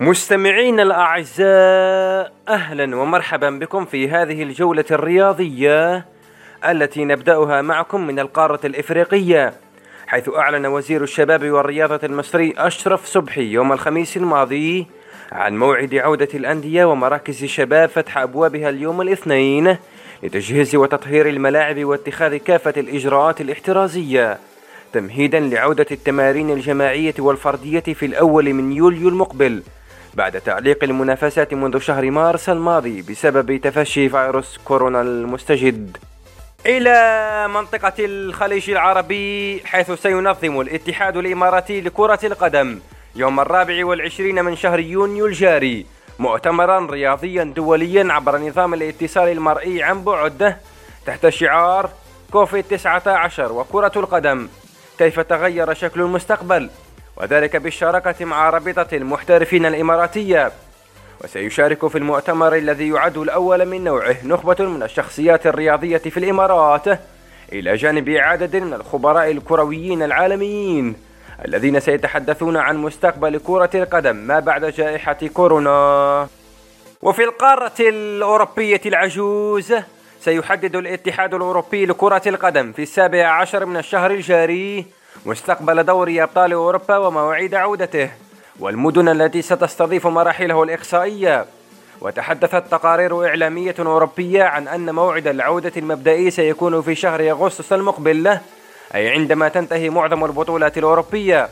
مستمعين الأعزاء أهلا ومرحبا بكم في هذه الجولة الرياضية التي نبدأها معكم من القارة الإفريقية حيث أعلن وزير الشباب والرياضة المصري أشرف صبحي يوم الخميس الماضي عن موعد عودة الأندية ومراكز الشباب فتح أبوابها اليوم الاثنين لتجهيز وتطهير الملاعب واتخاذ كافة الإجراءات الاحترازية تمهيدا لعودة التمارين الجماعية والفردية في الأول من يوليو المقبل. بعد تعليق المنافسات منذ شهر مارس الماضي بسبب تفشي فيروس كورونا المستجد. إلى منطقة الخليج العربي حيث سينظم الاتحاد الإماراتي لكرة القدم يوم الرابع والعشرين من شهر يونيو الجاري مؤتمرا رياضيا دوليا عبر نظام الاتصال المرئي عن بعد تحت شعار كوفيد 19 وكرة القدم. كيف تغير شكل المستقبل؟ وذلك بالشراكة مع رابطة المحترفين الإماراتية. وسيشارك في المؤتمر الذي يعد الأول من نوعه نخبة من الشخصيات الرياضية في الإمارات إلى جانب عدد من الخبراء الكرويين العالميين الذين سيتحدثون عن مستقبل كرة القدم ما بعد جائحة كورونا. وفي القارة الأوروبية العجوز سيحدد الاتحاد الأوروبي لكرة القدم في السابع عشر من الشهر الجاري مستقبل دوري أبطال أوروبا ومواعيد عودته والمدن التي ستستضيف مراحله الإقصائية. وتحدثت تقارير إعلامية أوروبية عن أن موعد العودة المبدئي سيكون في شهر أغسطس المقبل أي عندما تنتهي معظم البطولات الأوروبية.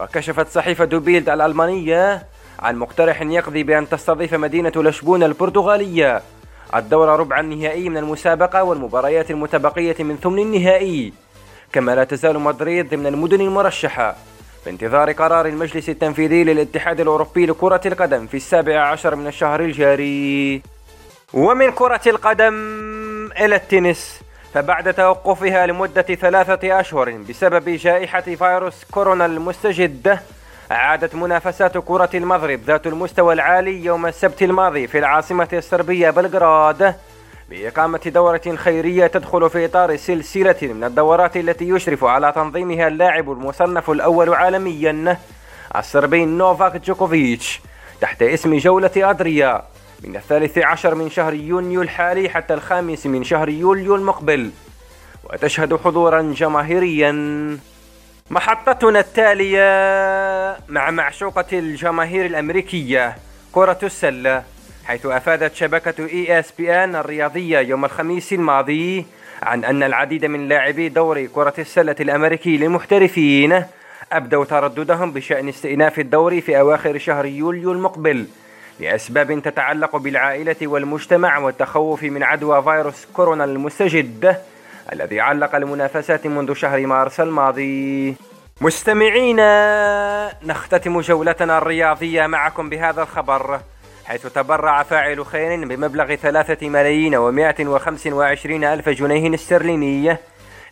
وكشفت صحيفة دوبيلد الألمانية عن مقترح يقضي بأن تستضيف مدينة لشبونة البرتغالية. الدور ربع النهائي من المسابقة والمباريات المتبقية من ثمن النهائي. كما لا تزال مدريد ضمن المدن المرشحة. في انتظار قرار المجلس التنفيذي للاتحاد الأوروبي لكرة القدم في السابع عشر من الشهر الجاري. ومن كرة القدم إلى التنس فبعد توقفها لمدة ثلاثة أشهر بسبب جائحة فيروس كورونا المستجد عادت منافسات كرة المضرب ذات المستوى العالي يوم السبت الماضي في العاصمة الصربية بلغراد. بإقامة دورة خيرية تدخل في إطار سلسلة من الدورات التي يشرف على تنظيمها اللاعب المصنف الأول عالميا الصربي نوفاك جوكوفيتش تحت اسم جولة أدريا. من الثالث عشر من شهر يونيو الحالي حتى الخامس من شهر يوليو المقبل. وتشهد حضورا جماهيريا. محطتنا التالية مع معشوقة الجماهير الأمريكية كرة السلة. حيث أفادت شبكة ESPN الرياضية يوم الخميس الماضي عن أن العديد من لاعبي دوري كرة السلة الأمريكي للمحترفين أبدوا ترددهم بشأن استئناف الدوري في أواخر شهر يوليو المقبل لأسباب تتعلق بالعائلة والمجتمع والتخوف من عدوى فيروس كورونا المستجد الذي علق المنافسات منذ شهر مارس الماضي. مستمعينا نختتم جولتنا الرياضية معكم بهذا الخبر. حيث تبرع فاعل خير بمبلغ ثلاثة ملايين ومائة وخمس وعشرين ألف جنيه استرلينية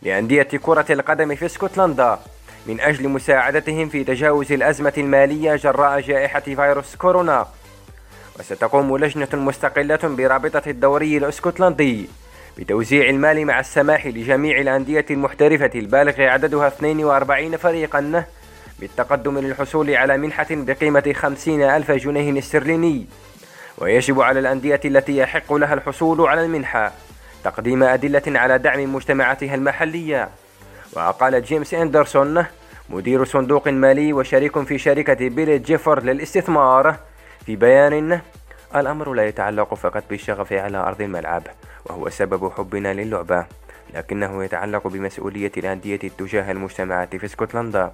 لأندية كرة القدم في اسكتلندا من أجل مساعدتهم في تجاوز الأزمة المالية جراء جائحة فيروس كورونا. وستقوم لجنة مستقلة برابطة الدوري الاسكتلندي بتوزيع المال مع السماح لجميع الأندية المحترفة البالغ عددها 42 فريقا. بالتقدم للحصول على منحة بقيمة 50 ألف جنيه استرليني. ويجب على الأندية التي يحق لها الحصول على المنحة تقديم أدلة على دعم مجتمعاتها المحلية. وقال جيمس أندرسون مدير صندوق مالي وشريك في شركة بيلي جيفورد للاستثمار في بيان الأمر لا يتعلق فقط بالشغف على أرض الملعب وهو سبب حبنا للعبة لكنه يتعلق بمسؤولية الأندية تجاه المجتمعات في اسكتلندا.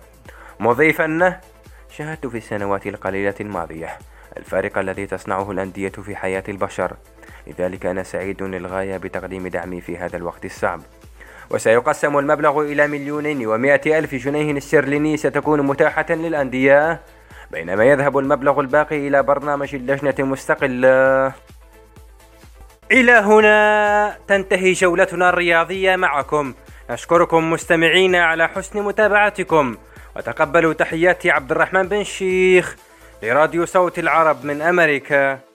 مضيفا شاهدت في السنوات القليلة الماضية الفارق الذي تصنعه الأندية في حياة البشر. لذلك أنا سعيد للغاية بتقديم دعمي في هذا الوقت الصعب. وسيقسم المبلغ إلى مليونين ومائة ألف جنيه استرليني ستكون متاحة للأندية بينما يذهب المبلغ الباقي إلى برنامج اللجنة المستقلة إلى هنا تنتهي جولتنا الرياضية معكم. نشكركم مستمعين على حسن متابعتكم. وتقبلوا تحيات عبد الرحمن بن شيخ لراديو صوت العرب من أمريكا.